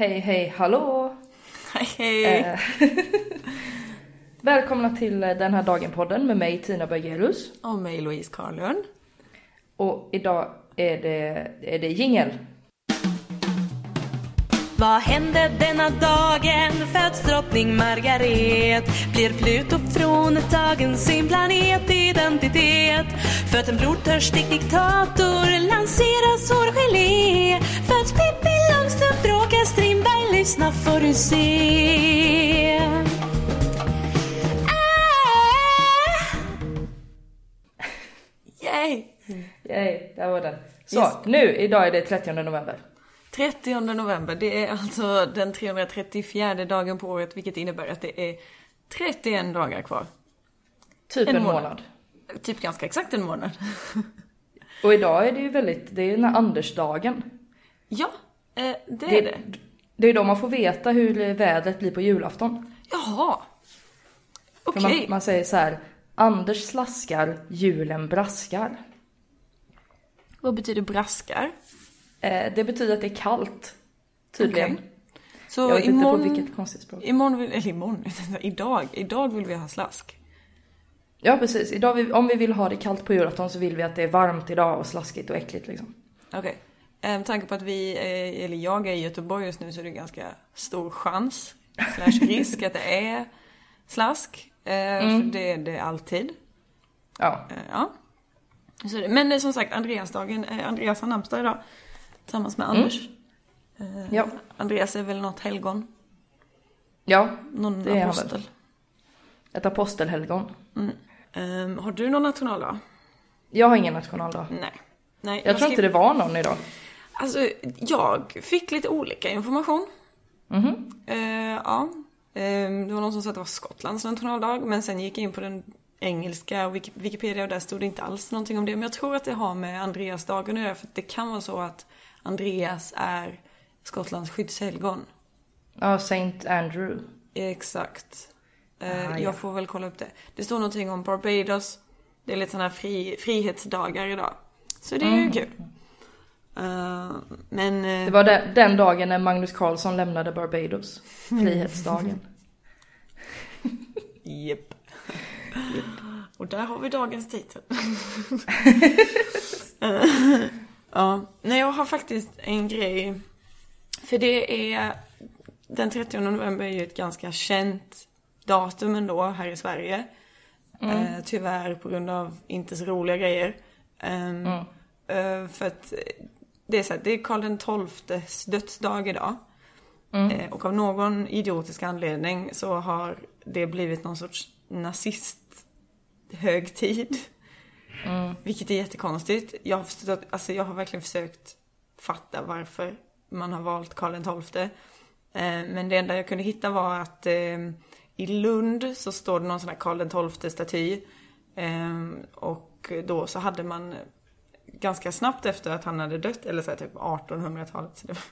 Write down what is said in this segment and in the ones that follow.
Hej, hej, hallå! Hej hej! Eh, Välkomna till Den här dagen-podden med mig Tina Bergerus. Och mig Louise Karlund. Och idag är det, är det jingel. Vad hände denna dagen? Föds drottning Margaret? Blir Pluto från dagen sin planetidentitet? Föds en blodtörstig diktator? Lanseras hårgelé? Föds Pippi? Lyssna får du se. Ah! Yay! Yay, där var den. Så, Yes. nu, idag är det 30 november. 30 november, det är alltså den 334 dagen på året, vilket innebär att det är 31 dagar kvar. Typ en, En månad. månad. Typ ganska exakt en månad. Och idag är det ju väldigt, det är ju den här Andersdagen. Ja, eh, det är det. Det är då man får veta hur vädret blir på julafton. Jaha. Okej. man, man säger så här, Anders slaskar, julen braskar. Vad betyder braskar? Eh, det betyder att det är kallt. Tydligen. Okej. Så Jag vet imorgon... inte på vilket konstigt språk. Imorgon vill, eller imorgon, idag, idag vill vi ha slask. Ja precis, idag om vi vill ha det kallt på julafton så vill vi att det är varmt idag och slaskigt och äckligt liksom. Okej. Eh, Med tanke på att vi, eh, eller jag är i Göteborg just nu så är det ganska stor chans, slash risk att det är slask. Eh, För det är det alltid. Ja, Eh, Ja. Så. Men eh, som sagt, Andreasdagen, eh, Andreas har namnsdag idag. Tillsammans med Anders. Eh, Ja. Andreas är väl något helgon? ja Någon Det är han apostel? väl. ett apostelhelgon. Ehm, har du någon nationaldag? Jag har ingen nationaldag. Nej. Nej Jag tror inte det var någon idag. Alltså, jag fick lite olika information. Mhm. Eh, ja. Eh, det var någon som sa att det var Skottlands nationaldag, men sen gick jag in på den engelska Wiki- Wikipedia och där stod det inte alls någonting om det. Men jag tror att det har med Andreasdagen att göra, för att det kan vara så att Andreas är Skottlands skyddshelgon. Ja, Saint Andrew. Exakt. Eh, Ah, ja. Jag får väl kolla upp det. Det står någonting om Barbados. Det är lite sådana här fri, frihetsdagar idag. Så det är ju kul. Men... eh, Det var den, den dagen när Magnus Carlsson lämnade Barbados. Frihetsdagen. Japp. Och där har vi dagens titel. Eh, ja, nej jag har faktiskt en grej. För det är, den 30 november är ju ett ganska känt datum ändå här i Sverige. Eh, tyvärr på grund av inte så roliga grejer. Ehm, eh, för att det är så här, det är Karl XIIs dödsdag idag. Eh, och av någon idiotisk anledning så har det blivit någon sorts nazisthögtid. Vilket är jättekonstigt. Jag har, förstått, alltså jag har verkligen försökt fatta varför man har valt Karl XII. Eh, men det enda jag kunde hitta var att eh, i Lund så står det någon sån här Karl XII-staty. Och då så hade man ganska snabbt efter att han hade dött, eller så här typ 1800-talet, så det var,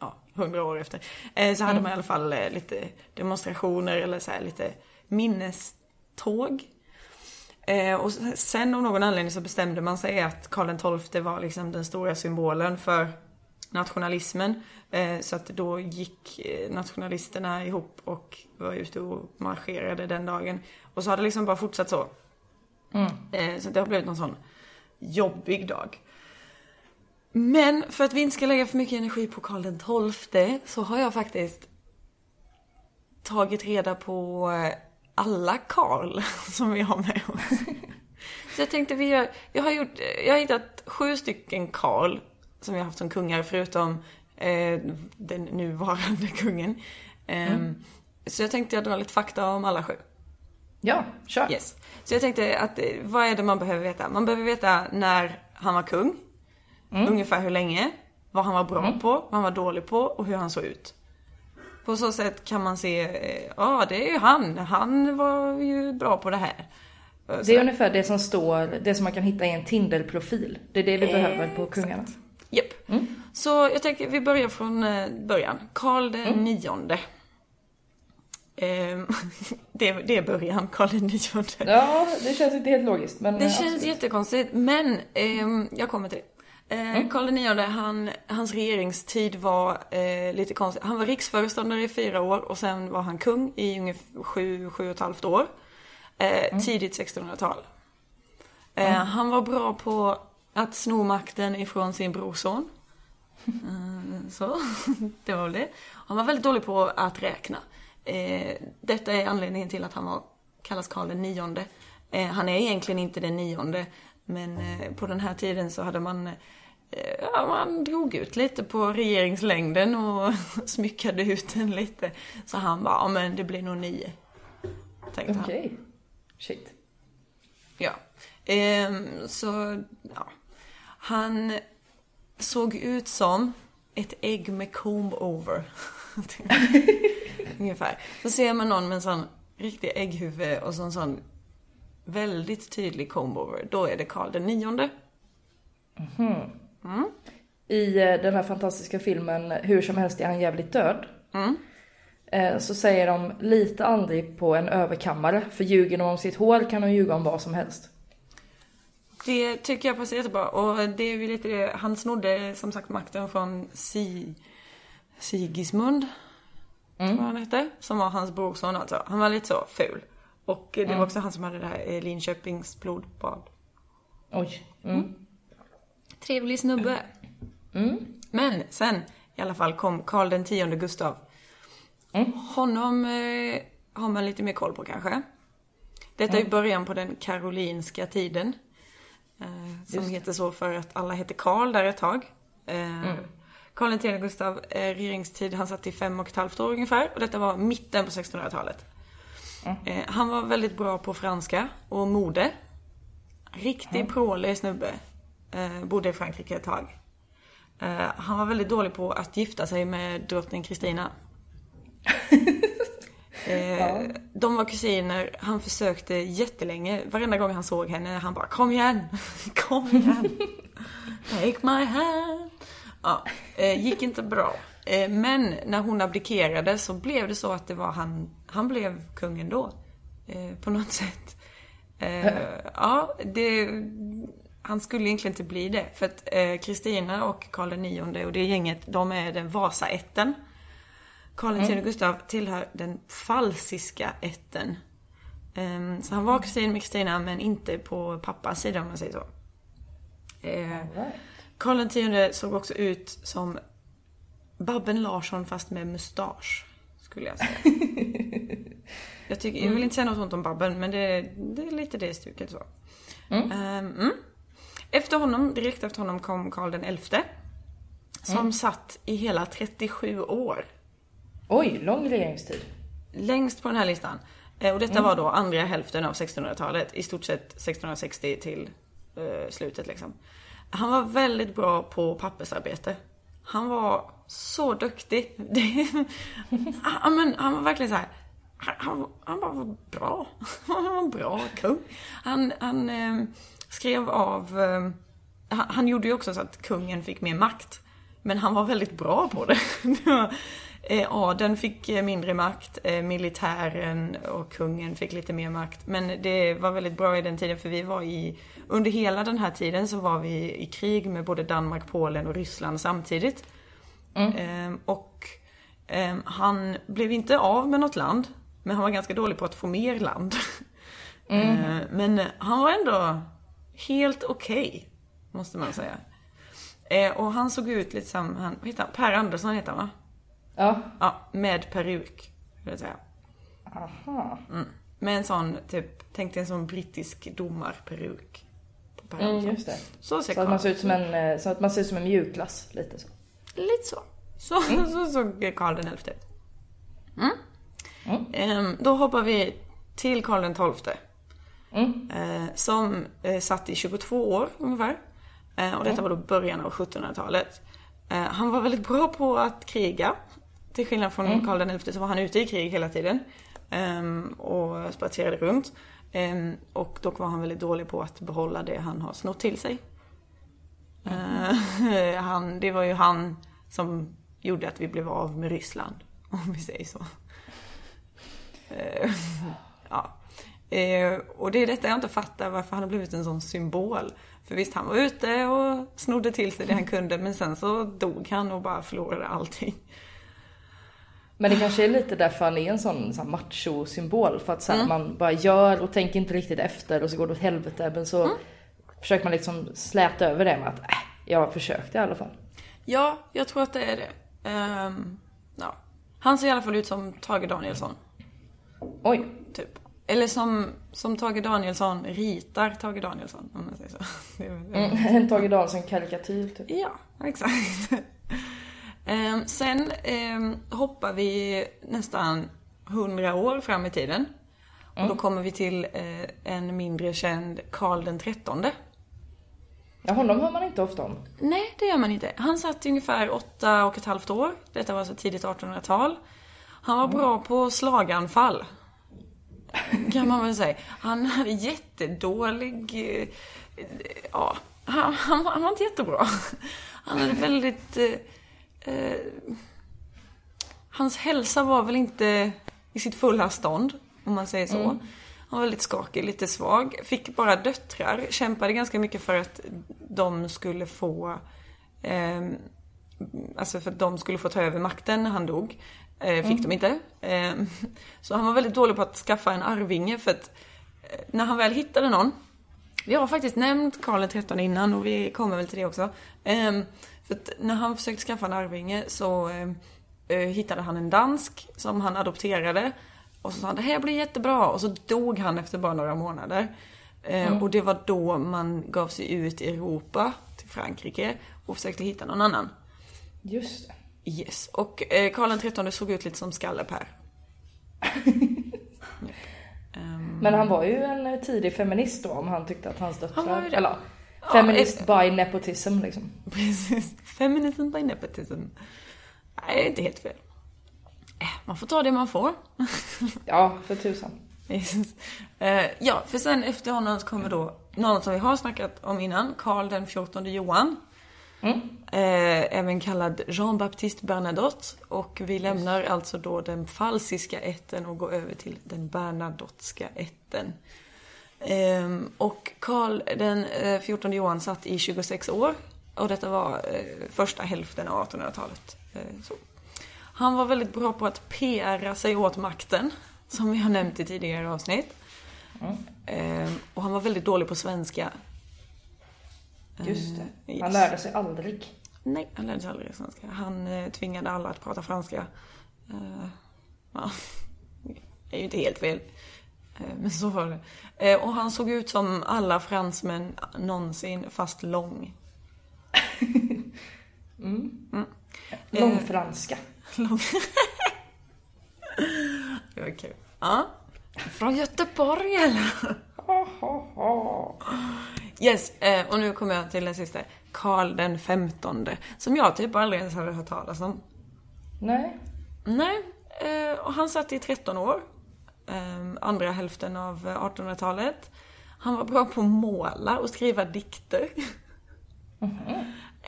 ja, 100 år efter, eh, så hade man i alla fall eh, lite demonstrationer eller så här lite minneståg. Eh, och sen av någon anledning så bestämde man sig att Karl XII var liksom den stora symbolen för nationalismen. Eh, så att då gick nationalisterna ihop och var ute och marscherade den dagen. Och så har det liksom bara fortsatt så. Eh, så det har blivit någon sån jobbig dag. Men för att vi inte ska lägga för mycket energi på Karl XII så har jag faktiskt tagit reda på eh, alla Karl som vi har med oss. Så jag tänkte vi gör, jag har gjort, jag har hittat sju stycken Karl som vi har haft som kungar förutom eh, den nuvarande kungen. Ehm, Så jag tänkte jag dra lite fakta om alla sju. Ja, kör. Yes. Så jag tänkte att eh, vad är det man behöver veta? Man behöver veta när han var kung. Ungefär hur länge. Vad han var bra på, vad han var dålig på och hur han såg ut. På så sätt kan man se, eh, ja det är ju han, han var ju bra på det här. Eh, Det är ungefär det som står, det som man kan hitta i en Tinder-profil. Det är det vi behöver på kungarna. Japp. Så jag tänker vi börjar från eh, början. Karl den nionde. Ehm, det, det är början, Karl nionde. Ja, det känns inte helt logiskt men... Det eh, känns absolut. jättekonstigt, men ehm, jag kommer till det. Eh, Karl IX, han, hans regeringstid var eh, lite konstig. Han var riksföreståndare i fyra år och sen var han kung i ungefär sju, sju och ett halvt år. Eh, Tidigt 1600-tal. Eh, Han var bra på att sno makten ifrån sin brorson. Eh, så, det var väl det. Han var väldigt dålig på att räkna. Eh, detta är anledningen till att han var, kallas Karl den nionde. Eh, han är egentligen inte den nionde, men eh, på den här tiden så hade man eh, Ja, man drog ut lite på regeringslängden och smyckade ut den lite. Så han bara, ja men det blir nog nio. Tänkte han. Okej. Shit. Ja. Ehm, så, ja. Han såg ut som ett ägg med comb over. Ungefär. Så ser man någon med en sån riktig ägghuvud och så en sån väldigt tydlig comb over. Då är det Karl den nionde. I eh, den här fantastiska filmen Hur som helst är han jävligt död. eh, Så säger de lite aldrig på en överkammare. För ljuger de om sitt hår kan de ljuga om vad som helst. Det tycker jag passar jättebra. Och det är ju lite det, han snodde som sagt makten från si, Sigismund. Tror jag han hette. Som var hans brorson alltså. Han var lite så ful. Och det var också han som hade det här eh, Linköpings blodbad. Oj. Mm. Trevlig snubbe. Men sen i alla fall kom Karl den tionde Gustav. Honom eh, har man lite mer koll på kanske. Detta är början på den karolinska tiden. Eh, som heter så för att alla heter Karl där ett tag. Eh, Karl tionde Gustav, eh, regeringstid, han satt i fem och ett halvt år ungefär. Och detta var mitten på 1600-talet. Eh, han var väldigt bra på franska och mode. Riktig prålig snubbe. Eh, bodde i Frankrike ett tag. Han var väldigt dålig på att gifta sig med drottning Kristina. eh, De var kusiner, han försökte jättelänge. Varenda gång han såg henne, han bara kom igen, kom igen. Take my hand. Ja, eh, gick inte bra. Eh, men när hon abdikerade så blev det så att det var han, han blev kung ändå. Eh, på något sätt. Ja, det, han skulle egentligen inte bli det. För att Kristina och Karl IX och det gänget, de är den Vasaätten. Karl X Gustav tillhör den falsiska ätten. Ehm, så han var kusin med Kristina men inte på pappas sida om man säger så. Eh, Karl X såg också ut som Babben Larsson fast med mustasch. Skulle jag säga. jag, tycker, jag vill inte säga något ont om Babben men det, det är lite det stuket så. Ehm, mm. Efter honom, direkt efter honom kom Karl XI. Som satt i hela 37 år. Oj, lång regeringstid. Längst på den här listan. Eh, Och detta var då andra hälften av 1600-talet. I stort sett 1660 till eh, slutet liksom. Han var väldigt bra på pappersarbete. Han var så duktig. Det, han, men, han var verkligen så här. Han, han, bara var bra. Han var en bra kung. Han, han eh, skrev av... Eh, han, han gjorde ju också så att kungen fick mer makt. Men han var väldigt bra på det. det var, eh, adeln fick eh, mindre makt, eh, militären och kungen fick lite mer makt. Men det var väldigt bra i den tiden för vi var i, under hela den här tiden så var vi i krig med både Danmark, Polen och Ryssland samtidigt. Ehm, och ehm, han blev inte av med något land, men han var ganska dålig på att få mer land. Ehm, men han var ändå helt okej, måste man säga. Och han såg ut lite som, han, vad heter han? Per Andersson heter han va? Ja. Ja, med peruk, vill jag säga. Aha. Med en sån, typ, tänk dig en sån brittisk domarperuk. På Mm, just det. Så ser Så att man ser ut som en, eh, så att man ser ut som en mjukglass, lite så. Lite så. Så, så såg Karl den elfte ut. Mm. Ehm, då hoppar vi till Karl den tolfte. Eh, som eh, satt i 22 år ungefär. Eh, och detta var då början av 1700-talet. Eh, han var väldigt bra på att kriga. Till skillnad från Karl den så var han ute i krig hela tiden. Ehm, och spatserade runt. Ehm, och dock var han väldigt dålig på att behålla det han har snott till sig. Eh, han, det var ju han som gjorde att vi blev av med Ryssland. Om vi säger så. Eh, ja. Eh, och det är detta jag inte fattar, varför han har blivit en sån symbol. För visst, han var ute och snodde till sig det han kunde, men sen så dog han och bara förlorade allting. Men det kanske är lite därför han är en sån, sån macho-symbol. För att så här, man bara gör och tänker inte riktigt efter och så går det åt helvete. Men så försöker man liksom släta över det med att äh, jag försökte i alla fall. Ja, jag tror att det är det. Ehm, ja. Han ser i alla fall ut som Tage Danielsson, Oj. typ. Eller som, som Tage Danielsson ritar Tage Danielsson, om man säger så. Det är väl- Mm, en Tage Danielsson-karikatyr typ. Ja, exakt. Ehm, sen ehm, hoppar vi nästan hundra år fram i tiden. Och då kommer vi till eh, en mindre känd Karl den trettonde. Ja, honom hör man inte ofta om. Nej, det gör man inte. Han satt i ungefär åtta och ett halvt år. Detta var alltså tidigt 1800-tal. Han var bra på slaganfall. Kan man väl säga. Han hade jättedålig... eh, Ja, han, han, var- han var inte jättebra. Han hade väldigt... Eh, eh, hans hälsa var väl inte i sitt fulla stånd, om man säger så. Han var väldigt skakig, lite svag. Fick bara döttrar. Kämpade ganska mycket för att de skulle få ehm, alltså för att de skulle få ta över makten när han dog. Eh, fick de inte. Eh, så han var väldigt dålig på att skaffa en arvinge för att eh, när han väl hittade någon, vi har faktiskt nämnt Karl XIII innan och vi kommer väl till det också. För att när han försökte skaffa en arvinge så eh, eh, hittade han en dansk som han adopterade. Och så sa han det här blir jättebra och så dog han efter bara några månader. Eh, Och det var då man gav sig ut i Europa till Frankrike och försökte hitta någon annan. Just det. Yes, och eh, Karl XIII såg ut lite som Skalle-Per. Men han var ju en eh, tidig feminist då om han tyckte att hans Han var döttrar... ju det. Eller Ja, feminist by nepotism liksom. Precis. Feminism by nepotism. Nej, det är inte helt fel. Eh, Man får ta det man får. Ja, för tusan. Eh, ja, för sen efter honom kommer då någon som vi har snackat om innan, Karl den 14 Johan. Eh, även kallad Jean-Baptiste Bernadotte. Och vi lämnar alltså då den falsiska ätten och går över till den bernadotteska ätten. Ehm, och Karl den eh, 14 Johan satt i 26 år. Och detta var eh, första hälften av 1800-talet. Eh. Han var väldigt bra på att PRa sig åt makten, som vi har nämnt i tidigare avsnitt. Ehm, och han var väldigt dålig på svenska. Just det. Eh, Han yes. lärde sig aldrig. Nej, han lärde sig aldrig svenska. Han eh, tvingade alla att prata franska. Eh, ja, det är ju inte helt fel. Eh, men så var det. Eh, och han såg ut som alla fransmän någonsin, fast lång. Långfranska. lång. det var kul. Ja. Från Göteborg eller? Yes, eh, och nu kommer jag till den sista. Karl den femtonde. Som jag typ aldrig ens hade hört talas om. Nej. Nej, eh, och han satt i 13 år. Eh, andra hälften av eh, 1800-talet. Han var bra på att måla och skriva dikter.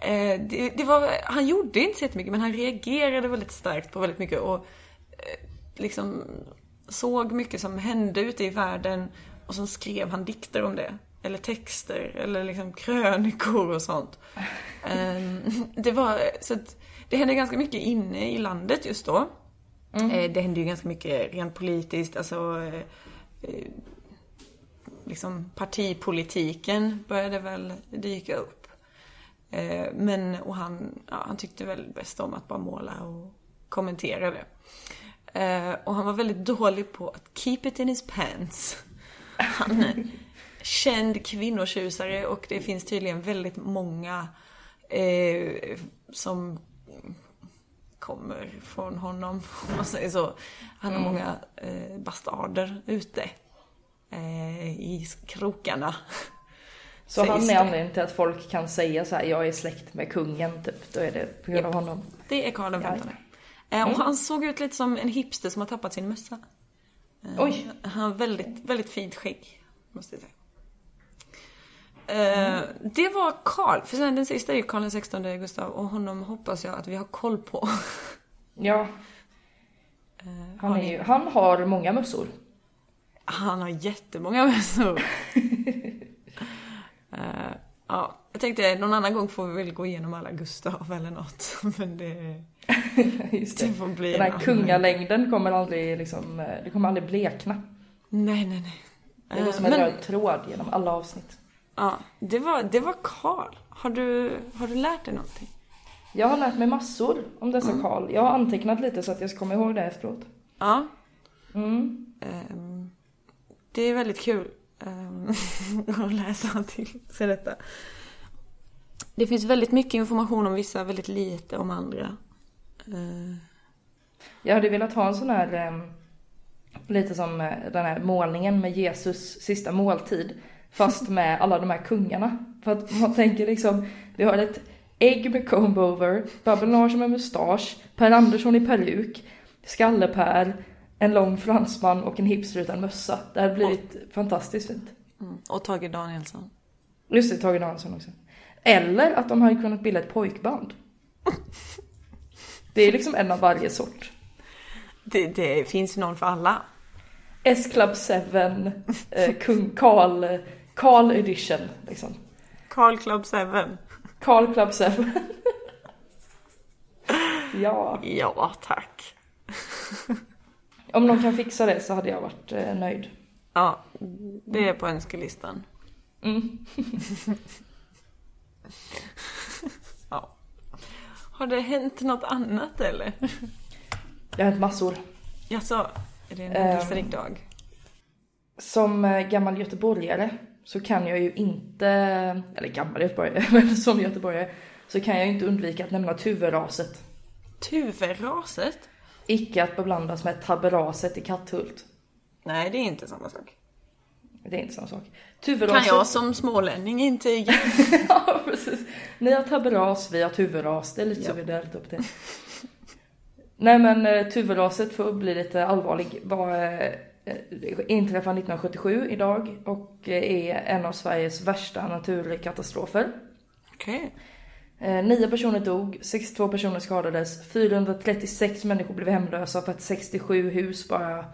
Eh, det, det var, han gjorde inte så jättemycket men han reagerade väldigt starkt på väldigt mycket och eh, liksom såg mycket som hände ute i världen och så skrev han dikter om det. Eller texter, eller liksom krönikor och sånt. Ehm, det var, så att det hände ganska mycket inne i landet just då. Mm. Eh, Det hände ju ganska mycket rent politiskt, alltså eh, eh, liksom partipolitiken började väl dyka upp. Eh, Men, och han, ja, han tyckte väl bäst om att bara måla och kommentera det. Eh, Och han var väldigt dålig på att keep it in his pants. Han är känd kvinnotjusare och det finns tydligen väldigt många eh, som kommer från honom, om man säger så. Han har många eh, bastarder ute eh, i krokarna. Så han är anledningen till att folk kan säga så här: jag är släkt med kungen typ. Då är det på grund av honom. Det är Karl den Ja. Eh, och han såg ut lite som en hipster som har tappat sin mössa. Eh, Oj. Han har väldigt, väldigt fint skägg, måste jag säga. Eh, Det var Karl, för sen den sista är ju Karl XVI Gustav och honom hoppas jag att vi har koll på. Ja, Eh, han, har ju, han har många mössor. Han har jättemånga mössor. Eh, ja, jag tänkte någon annan gång får vi väl gå igenom alla Gustav eller något. Men det, Just det det. får bli Den en här kungalängden kommer aldrig liksom, det kommer aldrig blekna. Nej, nej, nej. Det går som en röd tråd genom alla avsnitt. Ja, det var, det var Karl. Har du, har du lärt dig någonting? Jag har lärt mig massor om dessa Mm. Karl. Jag har antecknat lite så att jag ska komma ihåg det efteråt. Ja. Mm. ehm, det är väldigt kul ehm, att läsa till sig detta. Det finns väldigt mycket information om vissa, väldigt lite om andra. Eh, Jag hade velat ha en sån här, lite som eh, den här målningen med Jesus sista måltid. Fast med alla de här kungarna. För att man tänker liksom, vi har ett ägg med comb-over, Babben Larsson med mustasch, Per Andersson i peruk, Skalle-Per, en lång fransman och en hipster utan mössa. Det hade blivit fantastiskt fint. mm. Och Tage Danielsson. Just det, Tage Danielsson också. Eller att de hade kunnat bilda ett pojkband. Det är liksom en av varje sort. Det, det finns någon för alla. S-Club 7, eh, kung Karl, Karl edition liksom. Carl Club 7. Karl Club 7. ja, Ja, tack. om någon kan fixa det så hade jag varit eh, nöjd. Ja, det är på önskelistan. Mm. Ja. Har det hänt något annat eller? Jag har hänt massor. Jaså, är det en händelserik dag? Som eh, gammal göteborgare så kan jag ju inte, eller gammal göteborgare, men som göteborgare så kan jag ju inte undvika att nämna Tuveraset. Tuveraset? Icke att beblandas med tabberaset i Katthult. Nej, det är inte samma sak. Det är inte samma sak. Kan Tuveraset... jag som smålänning intyga? ja, precis. Ni har tabberas, vi har tuveras. Det är lite så Ja. vi delat upp det. Nej men eh, tuveraset, för att bli lite allvarlig, var, eh, inträffade 1977 idag och eh, är en av Sveriges värsta naturkatastrofer. Okej. Eh, Nio personer dog, 62 personer skadades, 436 människor blev hemlösa för att 67 hus bara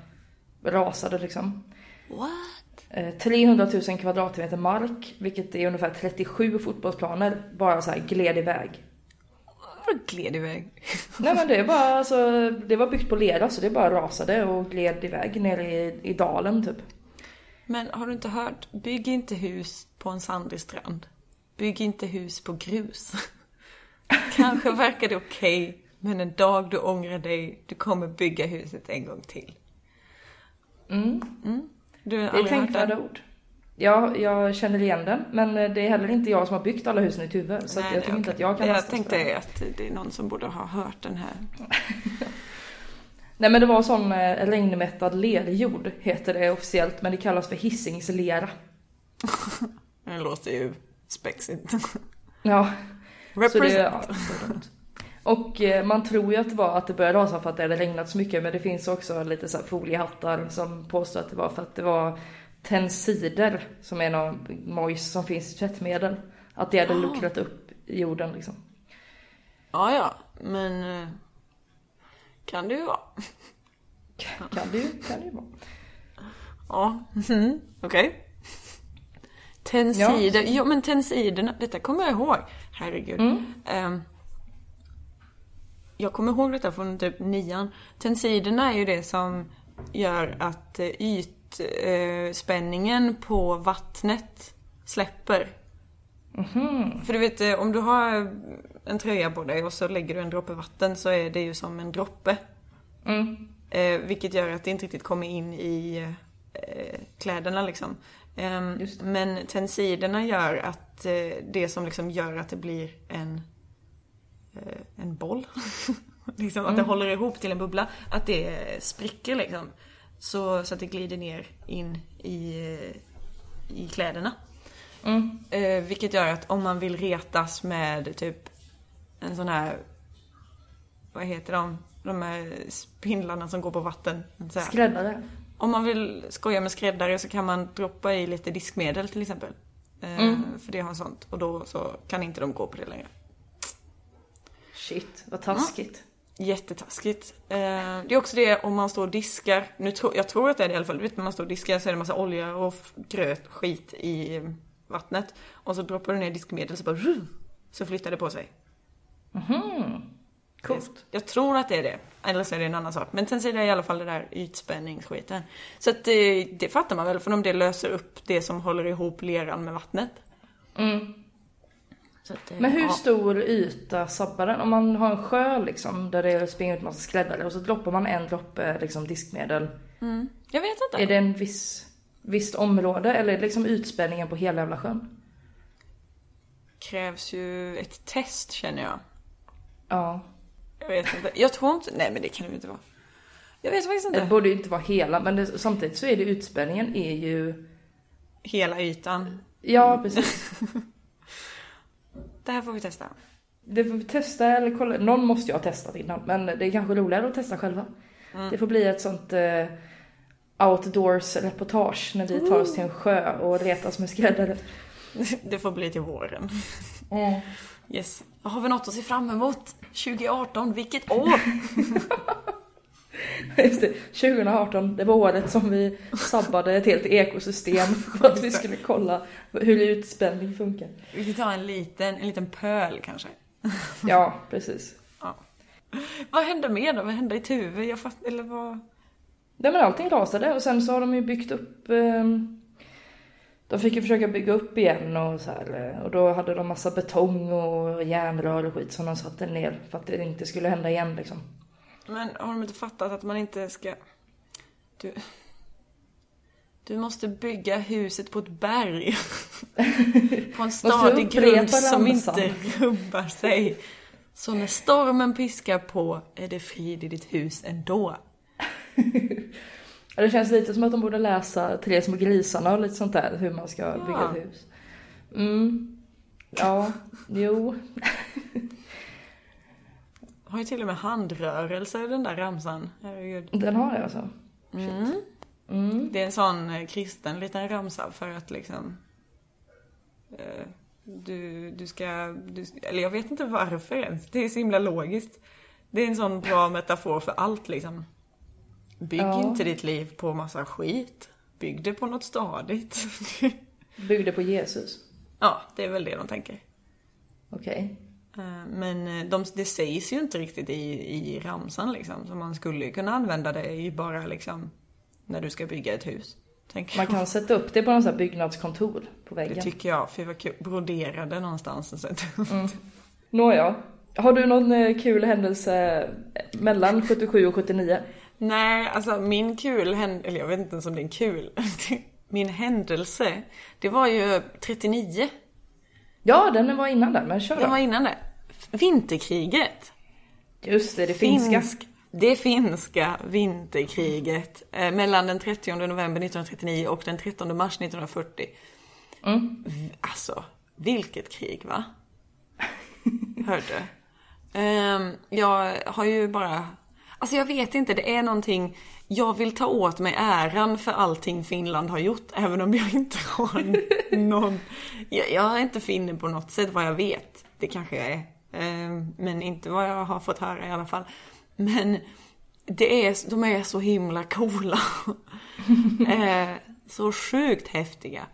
rasade liksom. What? Eh, 300 000 kvadratmeter mark, vilket är ungefär 37 fotbollsplaner, bara så här gled iväg. Vadå gled iväg? Nej men det är bara alltså, det var byggt på lera så det bara rasade och gled iväg ner i, i dalen typ. Men har du inte hört? Bygg inte hus på en sandig strand. Bygg inte hus på grus. Kanske verkar det okej, men en dag du ångrar dig, du kommer bygga huset en gång till. Mm. Du har Det är tänkvärda ord. Ja, jag känner igen den, men eh, det är heller inte jag som har byggt alla husen i Tuve. Så Nej, jag tycker nej, inte att jag kan Jag det. tänkte att det är någon som borde ha hört den här. Nej men det var sån eh, regnmättad lerjord, heter det officiellt, men det kallas för hissingslera. Den låter ju spexigt. Ja, så det, Represent. ja, så dumt. Och eh, man tror ju att det var att det började rasa för att det hade regnat så mycket, men det finns också lite så foliehattar som påstår att det var för att det var tensider, som är någon mojs som finns i tvättmedel. Att det hade Ah. luckrat upp jorden liksom. Ja, ja, men... eh, Kan det ju vara. Kan det ju, kan det ju vara. Ja, mhm, okej. Tensider, ja. men tensiderna, detta kommer jag ihåg. Herregud. Ehm, jag kommer ihåg detta från typ nian. Tensiderna är ju det som gör att eh, ytspänningen på vattnet släpper. För du vet, eh, om du har en tröja på dig och så lägger du en droppe vatten så är det ju som en droppe. Mm. Eh, vilket gör att det inte riktigt kommer in i eh, kläderna liksom. Det. men tensiderna gör att eh, det som liksom gör att det blir en, eh, en boll. liksom att det håller ihop till en bubbla. Att det spricker liksom. Så, så att det glider ner in i, i kläderna. Mm. Eh, vilket gör att om man vill retas med typ en sån här, vad heter de? De här spindlarna som går på vatten. Skräddare. Om man vill skoja med skräddare så kan man droppa i lite diskmedel till exempel. Eh, Mm. För det har sånt. Och då så kan inte de gå på det längre. Shit, vad taskigt. Jättetaskigt. Eh, det är också det om man står och diskar. Nu tro, jag tror att det är det i alla fall. Vet när man står och diskar så är det massa olja och gröt, skit i eh, vattnet. Och så droppar du ner diskmedel så bara så flyttar det på sig. Coolt. Jag tror att det är det. Eller så är det en annan sak. Men sen så är det i alla fall det där ytspänningsskiten. Så att det, det fattar man väl för om det löser upp det som håller ihop leran med vattnet. Så eh, Men hur ja. stor yta sabbar den? Om man har en sjö liksom där det springer ut massa skräddare och så droppar man en droppe liksom diskmedel. Jag vet inte. Är det en viss, visst område eller det liksom utspänningen på hela jävla sjön? krävs ju ett test känner jag. Ja. Jag vet inte. Jag tror inte... Nej men det kan det ju inte vara. Jag vet faktiskt Det inte. borde ju inte vara hela men det, samtidigt så är det utspänningen är ju... Hela ytan. Ja precis. Det här får vi testa. Det får vi testa eller kolla. Någon måste ju ha testat innan men det är kanske roligare att testa själva. Det får bli ett sånt eh, outdoors reportage när vi tar oss till en sjö och retas med skräddare. Det får bli till våren. Yes. Har vi något att se fram emot? 2018, vilket år! Just det, 2018, det var året som vi sabbade ett helt ekosystem för att vi skulle kolla hur utspänning funkar. Vi kan ta en liten, en liten pöl kanske. Ja, precis. Vad hände mer då? Vad hände i Tuve? Jag fatt, eller vad? Nej men allting rasade och sen så har de ju byggt upp eh, De fick ju försöka bygga upp igen och så här, eh, och då hade de massa betong och järnrör och skit som de satte ner för att det inte skulle hända igen liksom. Men har de inte fattat att man inte ska... Du... Du måste bygga huset på ett berg. på en stadig grund som inte rubbar sig. Så när stormen piskar på är det frid i ditt hus ändå. Det känns lite som att de borde läsa Tre små grisarna och lite sånt där, hur man ska bygga Ja. ett hus. Mm. Ja, jo. Har ju till och med handrörelser den där ramsan. Herregud. Den har det alltså. Det är en sån eh, kristen liten ramsa för att liksom... Eh, du, du ska... Du, eller jag vet inte varför ens. Det är så himla logiskt. Det är en sån bra metafor för allt liksom. Bygg Ja. inte ditt liv på massa skit. Bygg det på något stadigt. Byggde på Jesus. ja, det är väl det de tänker. Okej. Eh, Men eh, de, det sägs ju inte riktigt i, i ramsan liksom. Så man skulle ju kunna använda det i bara liksom när du ska bygga ett hus. Man kan sätta upp det på någon sån byggnadskontor på Det väggen. tycker jag, för vad kul. Brodera det någonstans och sätta upp. Nåja. Har du någon eh, kul händelse mellan 77 och 79? Nej, alltså min kul händelse, eller jag vet inte ens om det är en kul. Min händelse, det var ju 39. Ja, den var innan där, men kör Det var då. innan det. Vinterkriget. Just det, det finska. Finsk- Det finska vinterkriget eh, mellan den 30 november 1939 och den 13 mars 1940. V- Alltså, vilket krig va? Hörde. Ehm, jag har ju bara... Alltså jag vet inte, det är någonting... Jag vill ta åt mig äran för allting Finland har gjort, även om jag inte har någon... Jag, jag är inte finne på något sätt vad jag vet. Det kanske jag är. Ehm, men inte vad jag har fått höra i alla fall. Men det är, de är så himla coola. eh, så sjukt häftiga.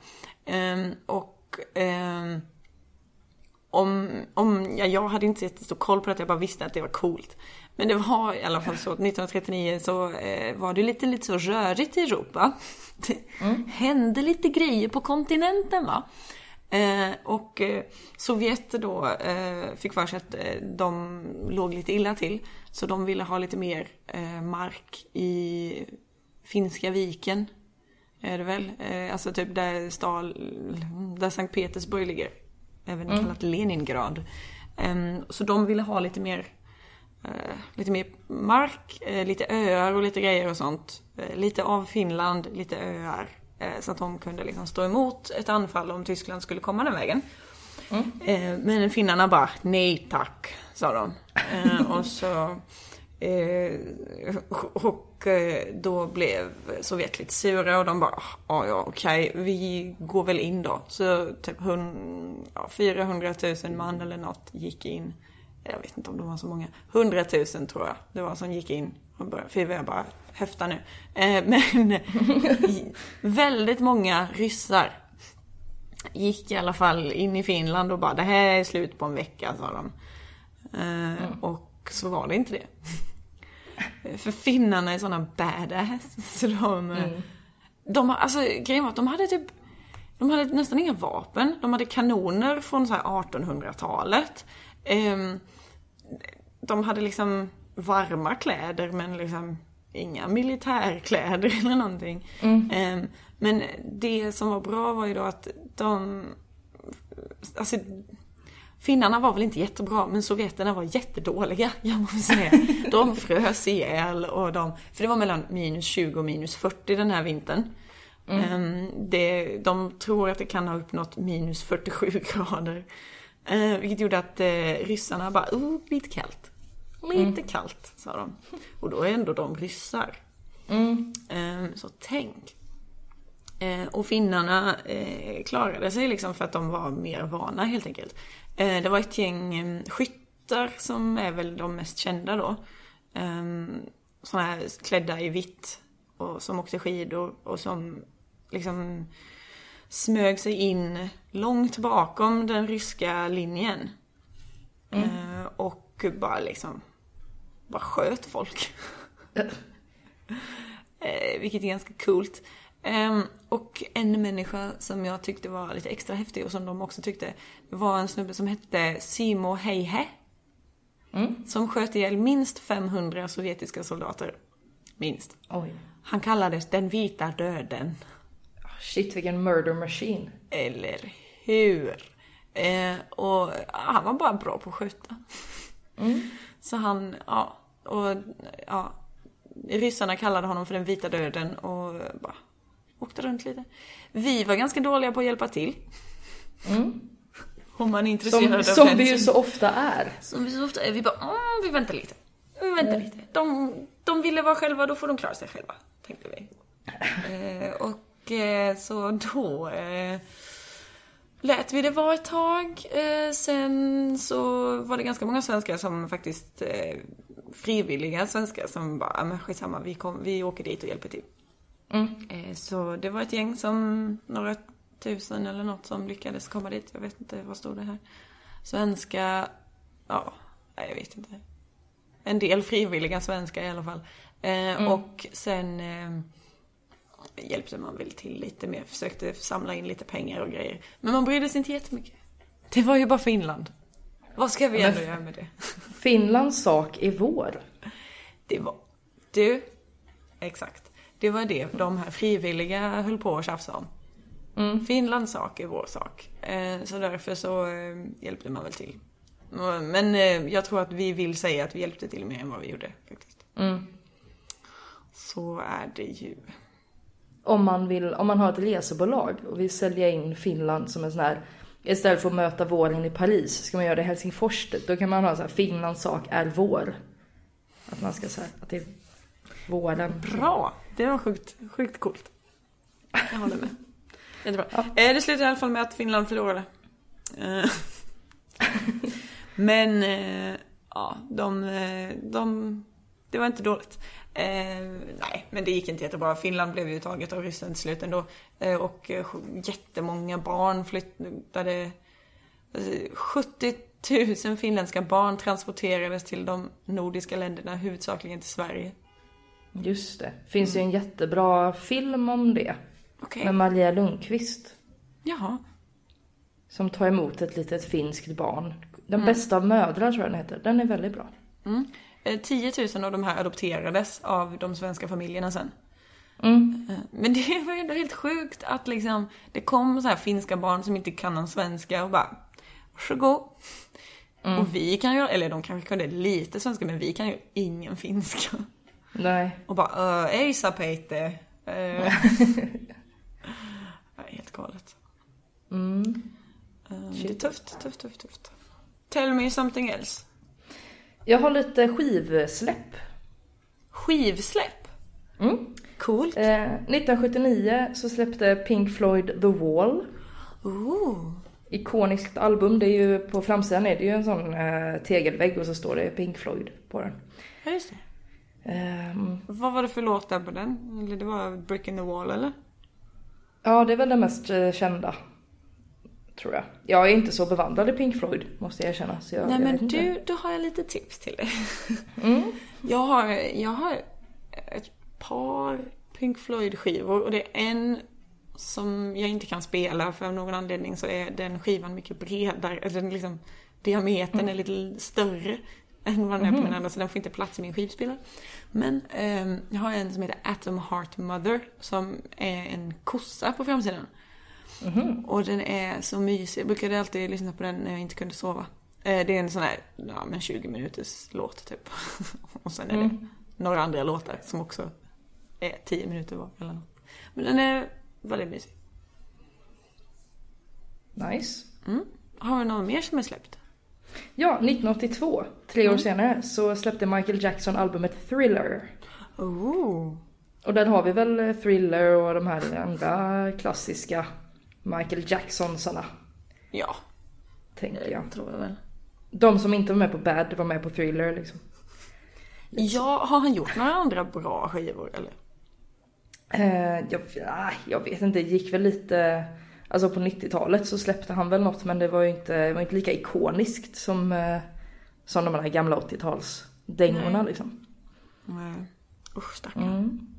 Ehm, och ehm, om, om ja, jag hade inte jättestor koll på det, jag bara visste att det var coolt. Men det var i alla fall så att 1939 så eh, var det lite, lite så rörigt i Europa. Det hände lite grejer på kontinenten va. Eh, och eh, Sovjet då eh, fick för sig att eh, de låg lite illa till. Så de ville ha lite mer eh, mark i Finska viken. Är det väl? Eh, alltså typ där, Stal, där Sankt Petersburg ligger. Även kallat Leningrad. Ehm, så de ville ha lite mer lite mer mark, eh, lite öar och lite grejer och sånt. Eh, lite av Finland, lite öar. Eh, så att de kunde liksom stå emot ett anfall om Tyskland skulle komma den vägen. Eh, men finnarna bara, nej tack, sa de. Eh, och så... Eh, och eh, då blev Sovjet lite sura och de bara, ja ja okej, vi går väl in då. Så typ hun, ja, 400 000 man eller något gick in. Jag vet inte om de var så många, 100 000 tror jag det var som gick in. Och började, för jag bara höfta nu. Eh, men väldigt många ryssar gick i alla fall in i Finland och bara det här är slut på en vecka sa de. Eh, Och så var det inte det. För finnarna är såna badass. Så de, de har, alltså grejen var att de hade typ de hade nästan inga vapen. De hade kanoner från så här 1800-talet. Ehm, de hade liksom varma kläder men liksom inga militärkläder eller någonting. Ehm, men det som var bra var ju då att de... Alltså, finnarna var väl inte jättebra men sovjeterna var jättedåliga, jag måste säga. De frös ihjäl och de... För det var mellan minus 20 och minus 40 den här vintern. Ehm, det, de tror att det kan ha uppnått minus 47 grader. Eh, vilket gjorde att eh, ryssarna bara, oh, lite kallt. Lite kallt, sa de. Och då är ändå de ryssar. Ehm, så tänk. Eh, och finnarna eh, klarade sig liksom för att de var mer vana helt enkelt. Eh, det var ett gäng eh, skyttar som är väl de mest kända då. Eh, såna här klädda i vitt och som åkte skidor och som liksom smög sig in långt bakom den ryska linjen. Eh, och bara liksom bara sköt folk. Eh, vilket är ganska coolt. Ehm, och en människa som jag tyckte var lite extra häftig och som de också tyckte var en snubbe som hette Simo Heihe. Som sköt ihjäl minst 500 sovjetiska soldater. Minst. Oj. Han kallades den vita döden. Shit vilken murder machine. Eller hur? Eh, och han var bara bra på att skjuta. Så han, ja, och ja. Ryssarna kallade honom för den vita döden och bara åkte runt lite. Vi var ganska dåliga på att hjälpa till. Om man är intresserad Som, av som vi ju så ofta är. som vi så ofta är. Vi bara, mm, vi väntar lite. Vi väntar lite. De, de ville vara själva, då får de klara sig själva. Tänkte vi. Eh, och så då eh, lät vi det vara ett tag. Eh, sen så var det ganska många svenskar som faktiskt eh, frivilliga svenskar som bara, "Ja, men skitsamma, vi, kom, vi åker dit och hjälper till. Eh, så det var ett gäng som, några tusen eller något som lyckades komma dit. Jag vet inte, vad stod det här? Svenska, ja, nej, jag vet inte. En del frivilliga svenskar i alla fall. Eh, Och sen eh, hjälpte man väl till lite mer, försökte samla in lite pengar och grejer. Men man brydde sig inte jättemycket. Det var ju bara Finland. Vad ska vi ändå göra med det? Finlands sak är vår. Det var... Du, exakt. Det var det de här frivilliga höll på att tjafsa om. Finlands sak är vår sak. Eh, så därför så eh, hjälpte man väl till. Men eh, jag tror att vi vill säga att vi hjälpte till mer än vad vi gjorde faktiskt. Så är det ju. Om man, vill, om man har ett resebolag och vill sälja in Finland som en sån här Istället för att möta våren i Paris ska man göra det i Helsingfors. Då kan man ha så här, Finlands sak är vår. Att man ska säga att det är våren. Bra! Det var sjukt, sjukt coolt. Jag håller med. Jättebra. Eh, det slutade i alla fall med att Finland förlorade. Eh, Men, eh, ja, de, de... Det var inte dåligt. Eh, nej, men det gick inte jättebra. Finland blev ju taget av ryssen till slut ändå. Eh, och eh, jättemånga barn flyttade... Alltså, 70 000 finländska barn transporterades till de nordiska länderna, huvudsakligen till Sverige. Just det. Finns ju en jättebra film om det. Okej. Med Maria Lundqvist. Jaha. Som tar emot ett litet finskt barn. Den bästa av mödrar tror jag den heter. Den är väldigt bra. Eh, 10 000 av de här adopterades av de svenska familjerna sen. Eh, Men det var ju ändå helt sjukt att liksom det kom så här finska barn som inte kan någon svenska och bara varsågod. Och vi kan ju, eller de kanske kunde lite svenska men vi kan ju ingen finska. Nej. Och bara uh, Eisa Peite. Uh. helt galet. Eh, det är tufft, tufft, tufft, tufft. Tell me something else. Jag har lite skivsläpp. Skivsläpp. Coolt. Eh, 1979 så släppte Pink Floyd The Wall. Ooh. ikoniskt album. Det är ju på framsidan är det ju en sån eh, tegelvägg och så står det Pink Floyd på den. Ja, just det. Ehm, Vad var det för låt där på den? Eller det var Brick in the Wall eller? ja, det är väl den mest eh, kända. Tror jag. Jag är inte så bevandrad i Pink Floyd måste jag erkänna. Så jag, Nej jag men inte. du, då har jag lite tips till dig. Mm. Jag har, jag har ett par Pink Floyd skivor och det är en som jag inte kan spela för av någon anledning så är den skivan mycket bredare. Alltså den liksom, diametern är lite större än vad den är på min andra så den får inte plats i min skivspelare. Men ehm, jag har en som heter Atom Heart Mother som är en kossa på framsidan. Och den är så mysig. Jag brukade alltid lyssna på den när jag inte kunde sova. Eh, Det är en sån här, ja men 20 minuters låt typ. Och sen är det några andra låtar som också är 10 minuter var eller något. Men den är väldigt mysig. Nice. Mm. Har vi någon mer som är släppt? Ja, 1982, tre år senare, så släppte Michael Jackson albumet Thriller. Oh. Och där har vi väl Thriller och de här andra klassiska Michael Jacksonsarna, Ja, tänker jag. tror jag väl. De som inte var med på Bad var med på Thriller liksom. Ja, har han gjort några andra bra skivor eller? Eh, jag, ah, jag vet inte, det gick väl lite... Alltså på 90-talet så släppte han väl något men det var ju inte, det var inte lika ikoniskt som, eh, som de här gamla 80-talsdängorna liksom. Nej. Usch stackarn. Mm.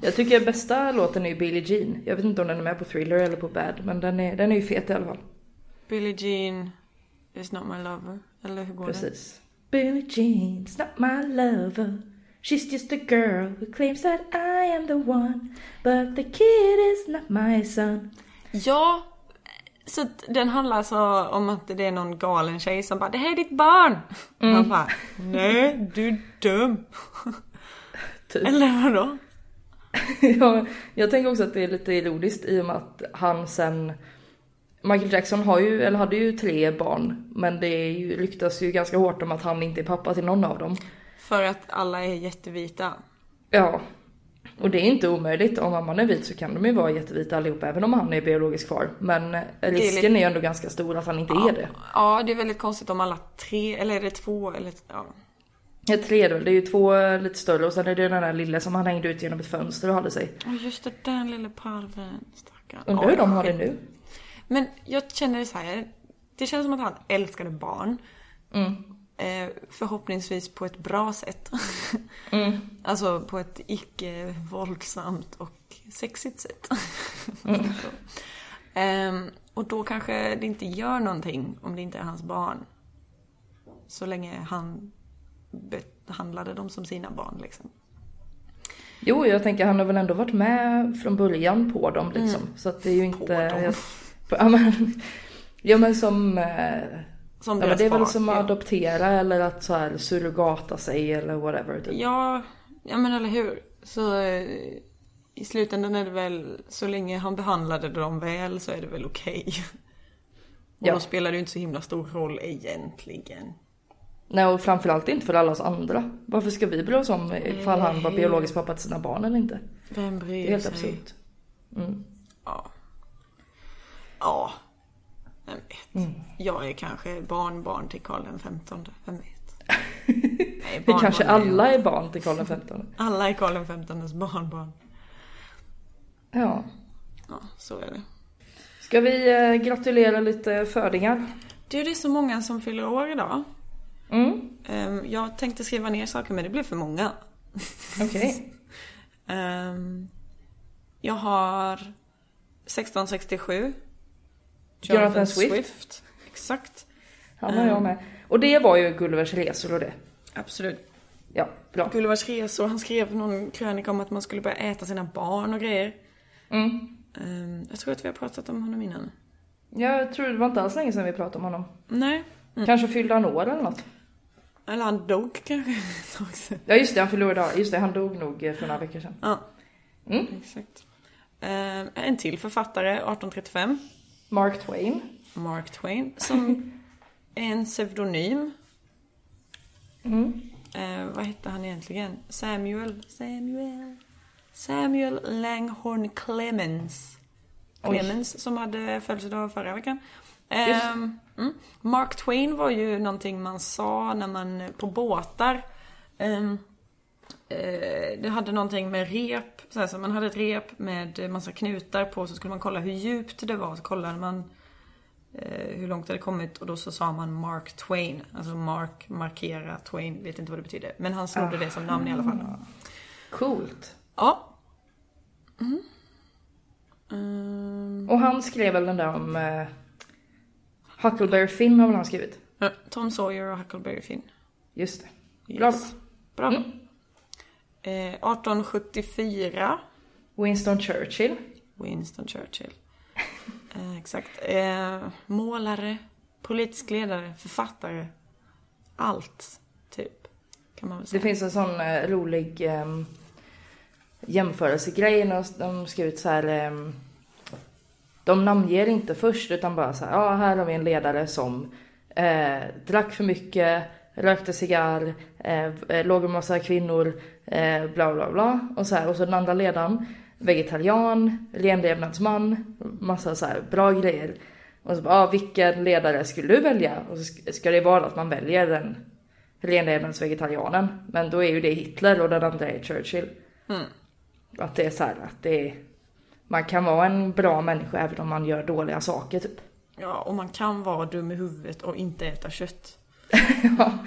Jag tycker bästa låten är Billie Jean. Jag vet inte om den är med på Thriller eller på Bad men den är, den är ju fet i alla fall. Billie Jean is not my lover. Eller hur går det? Precis. Billie Jean's not my lover. She's just a girl who claims that I am the one. But the kid is not my son. Ja, så den handlar alltså om att det är någon galen tjej som bara Det här är ditt barn! Man bara Nej, du är dum! Typ. Eller vadå? ja, jag tänker också att det är lite ironiskt i och med att han sen Michael Jackson har ju, eller hade ju tre barn men det är ju, ryktas ju ganska hårt om att han inte är pappa till någon av dem. För att alla är jättevita. Ja. Och det är inte omöjligt, om mamman är vit så kan de ju vara jättevita allihopa även om han är biologisk far. Men risken är, lite- ju ändå ganska stor att han inte är det. Ja, det är väldigt konstigt om alla tre, eller är det två, eller ja. Tre är det är ju två lite större och sen är det den där lilla som han hängde ut genom ett fönster och hade sig. Åh just det, den lille parven, stackarn. Undrar hur de har det nu? Men jag känner så här. Det känns som att han älskade barn. Eh, förhoppningsvis på ett bra sätt. Alltså på ett icke våldsamt och sexigt sätt. Så. Ehm, och då kanske det inte gör någonting om det inte är hans barn. Så länge han behandlade dem som sina barn liksom. Jo, jag tänker han har väl ändå varit med från början på dem liksom. Så att det är ju inte... dem. Jag, ja, men, ja men som... eh, Som Ja, men det är väl far, som att ja. adoptera eller att så här surrogata sig eller whatever. Typ. Ja, ja men eller hur. Så eh, i slutändan är det väl, så länge han behandlade dem väl så är det väl okej. Och Ja. då spelar det ju inte så himla stor roll egentligen. Nej och framförallt inte för alla oss andra. Varför ska vi bry oss om ifall han var biologisk pappa till sina barn eller inte? Vem Det bryr är helt sig? absurt. Mm. Ja. Ja. Vem vet. Mm. Jag är kanske barnbarn till Karl den femtonde. Vem vet? Nej, Vi kanske alla är barn till Karl XV. Alla är Karl den femtondes barnbarn. Ja. Ja, så är det. Ska vi eh, gratulera lite födingar? Du, det är så många som fyller år idag. Mm, Ehm, Jag tänkte skriva ner saker men det blev för många. okej. Ehm, jag har 1667. Jonathan Swift. Exakt. Han har jag med. Och det var ju Gullivers resor och det. Absolut. Ja, bra. Gullivers resor, han skrev någon krönika om att man skulle börja äta sina barn och grejer. Mm. Ehm, jag tror att vi har pratat om honom innan. Jag tror det var inte alls länge sedan vi pratade om honom. Nej. Kanske fyllde han år eller något. Eller han dog kanske sedan. Ja just det, han år idag. Just det, han dog nog eh, för några veckor sedan. Ja, Mm. exakt. Ehm, en till författare, 1835. Mark Twain. Mark Twain. Som är en pseudonym. Mm. Eh, vad hette han egentligen? Samuel? Samuel? Samuel Langhorne Clemens. Oj. Clemens som hade födelsedag förra veckan. Ehm, mm. Mark Twain var ju någonting man sa när man, på båtar. Ehm, eh, det hade någonting med rep, så, man hade ett rep med massa knutar på så skulle man kolla hur djupt det var. Så kollade man eh, hur långt det hade kommit och då så sa man Mark Twain. Alltså Mark, markera, Twain, vet inte vad det betyder. Men han snodde det som namn i alla fall. Coolt. Ja. Mm. Ehm, Och han skrev väl den där om eh, Huckleberry Finn har väl han skrivit? ja, Tom Sawyer och Huckleberry Finn. Just det. Bra. Yes. Bra. Eh, 1874. Winston Churchill. Winston Churchill. Eh, exakt. Eh, målare, politisk ledare, författare. Allt, typ. Kan man väl Det säga. finns en sån eh, rolig eh, jämförelsegrej när de skrivit så här. De namnger inte först utan bara så här. Ja, här har vi en ledare som eh, drack för mycket, rökte cigarr, eh, eh, låg med massa kvinnor, eh, bla bla bla. Och så här. Och så den andra ledaren, vegetarian, renlevnadsman, massa så här bra grejer. Och så bara, ja, vilken ledare skulle du välja? Och så sk- ska det vara att man väljer den renlevnadsvegetarianen. Men då är ju det Hitler och den andra är Churchill. Att det är så här att det är, man kan vara en bra människa även om man gör dåliga saker typ. Ja, och man kan vara dum i huvudet och inte äta kött. ja,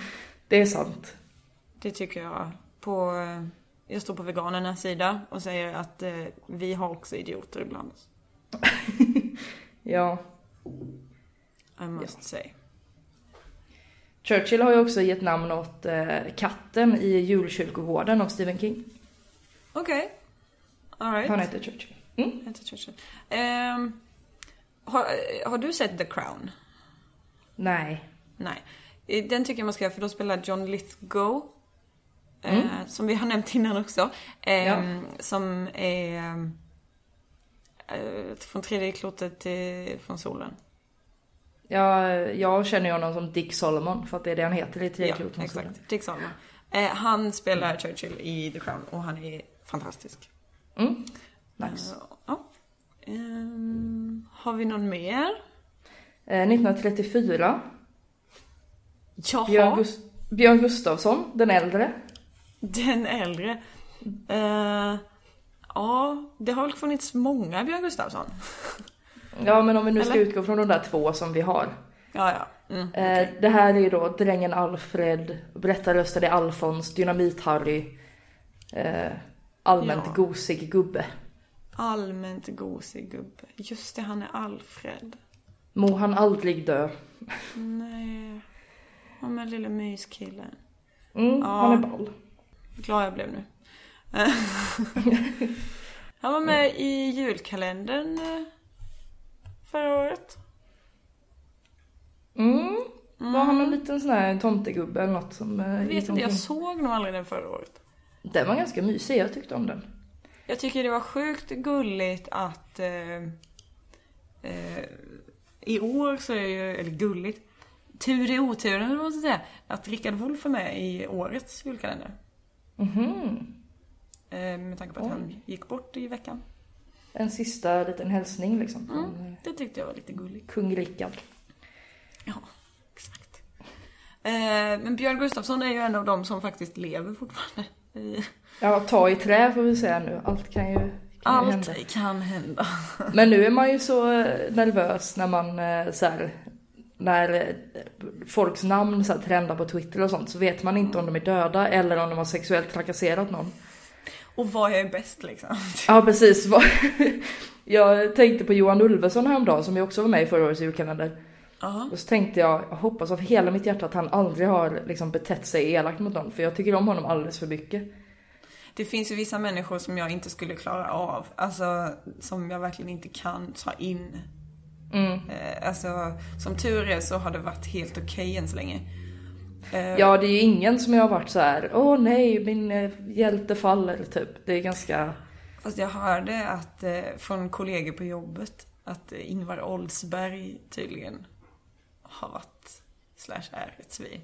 det är sant. Det tycker jag. På, eh, jag står på veganernas sida och säger att eh, vi har också idioter ibland. Ja. I must say. Churchill har ju också gett namn åt eh, katten i julkyrkogården av Stephen King. Okej. Alright. Han heter Churchill. Mm. Ehm, har, har du sett The Crown? Nej. Nej. Eh, Den tycker jag man ska göra för då spelar John Lithgow. Eh, som vi har nämnt innan också. Ehm, Som är eh, från tredje klotet till, från solen. Jag, jag känner ju honom som Dick Solomon för att det är det han heter i Tredje Ja, kloten. exakt. Dick Solomon. Eh, han spelar Churchill i The Crown och han är fantastisk. Mm. Nice. Eh, ja. Ehm, har vi någon mer? Eh, 1934. Jaha, Björn, Gust- Björn Gustafsson, den äldre. den äldre. Eh, ja, det har väl funnits många Björn Gustafsson? Ja men om vi nu ska Eller? utgå från de där två som vi har. Ja, ja. Mm. Eh, det här är ju då drängen Alfred, berättarrösten är Alfons, Dynamit-Harry, eh, allmänt Ja. gosig gubbe. Allmänt gosig gubbe. Just det, han är Alfred. Må han aldrig dö. Nej. Ja, men lille myskillen. Mm, Ja. Han är ball. Glad jag blev nu. Han var med i julkalendern eh, förra året. Mm. Var han en liten sån här tomtegubbe eller något som eh, Jag vet inte, jag såg nog aldrig den förra året. Den var ganska mysig, jag tyckte om den. Jag tycker det var sjukt gulligt att eh, eh, i år så är ju, eller gulligt, tur i oturen man ska säga, att Rickard Wolff är med i årets julkalender. Mhm. Eh, med tanke på att han gick bort i veckan. En sista liten hälsning liksom från Mm, det tyckte jag var lite gulligt. kung Rickard. Ja, exakt. Eh, men Björn Gustafsson är ju en av dem som faktiskt lever fortfarande. Ja, ta i trä får vi säga nu. Allt kan ju, kan ju hända. Allt kan hända. Men nu är man ju så eh, nervös när man eh, så här, när eh, folks namn så här, trendar på Twitter och sånt så vet man inte om de är döda eller om de har sexuellt trakasserat någon. Och vad är bäst liksom? Ja precis. Jag tänkte på Johan Ulveson häromdagen som ju också var med i förra årets julkalender. Ja. Och så tänkte jag, jag hoppas av hela mitt hjärta att han aldrig har liksom betett sig elakt mot någon för jag tycker om honom alldeles för mycket. Det finns ju vissa människor som jag inte skulle klara av. Alltså, som jag verkligen inte kan ta in. Mm. Eh, alltså, som tur är så har det varit helt okej än så länge. Eh, Ja, det är ju ingen som jag har varit så här. åh nej, min eh, hjälte faller typ. Det är ganska, Fast jag hörde att, från kollegor på jobbet, att Ingvar Oldsberg tydligen har varit, slash är ett svin.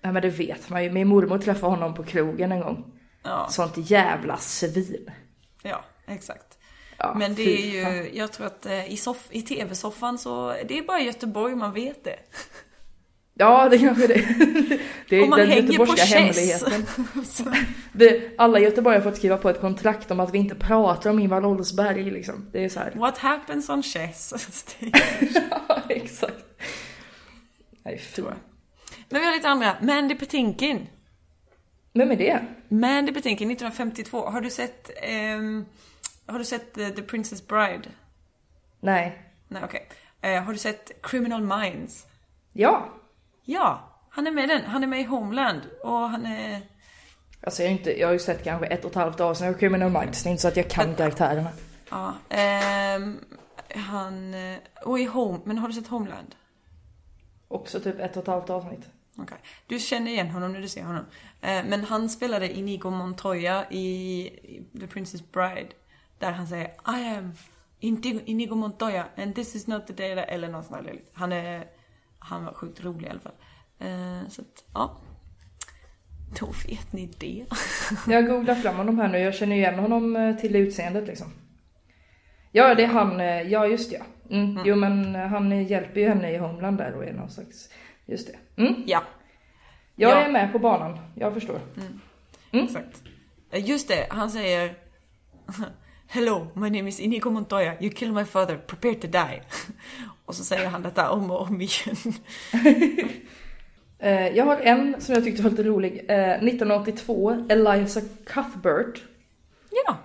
ja men det vet man ju. Min mormor träffade honom på krogen en gång. Ja, Sånt jävla svin. ja, exakt. Ja, Men det är ju, jag tror att eh, i, soff, i tv-soffan så, det är bara Göteborg man vet det. Ja, det kanske det Det är Om man den hänger på göteborgska chess. hemligheten. Det, alla göteborgare har fått skriva på ett kontrakt om att vi inte pratar om Ingvar Oldsberg liksom. Det är så här. What happens on chess? Ja, exakt. Nej. Tror jag. Men vi har lite andra. Mandy Patinkin. Vem är det? Mandy Patinkin 1952. Har du sett, ehm, har du sett eh, The Princess Bride? Nej. Nej, okej. Eh, har du sett Criminal Minds? Ja. Ja, han är med i den. Han är med i Homeland. Och han är... Alltså jag inte, jag har ju sett kanske ett och ett halvt avsnitt av Criminal Minds. Det är inte så att jag kan karaktärerna. Ja, ehm, han... eh, Och i Home... Men har du sett Homeland? Också typ ett och ett halvt avsnitt. Okej. Du känner igen honom när du ser honom. Eh, men han spelade Inigo Montoya i The Princess Bride. Där han säger I am Inigo, Montoya and this is not the day that... Eller något sånt där. Han är... Han var sjukt rolig i alla fall. Eh, så att, ja. Då vet ni det. Jag googlar fram honom här nu. Jag känner igen honom eh, till utseendet liksom. Ja, det är han. Ja, just ja. Mm. Jo, men eh, han hjälper ju henne i Homeland där och är någon slags... Just det. Mm. ja, Jag Ja. är med på banan. Jag förstår. exakt. Eh, Just det, han säger Hello, my name is Inigo Montoya. You killed my father. Prepare to die. Och så säger han detta om och om igen. Eh, Jag har en som jag tyckte var lite rolig. Eh, 1982, Eliza Cuthbert. Ja,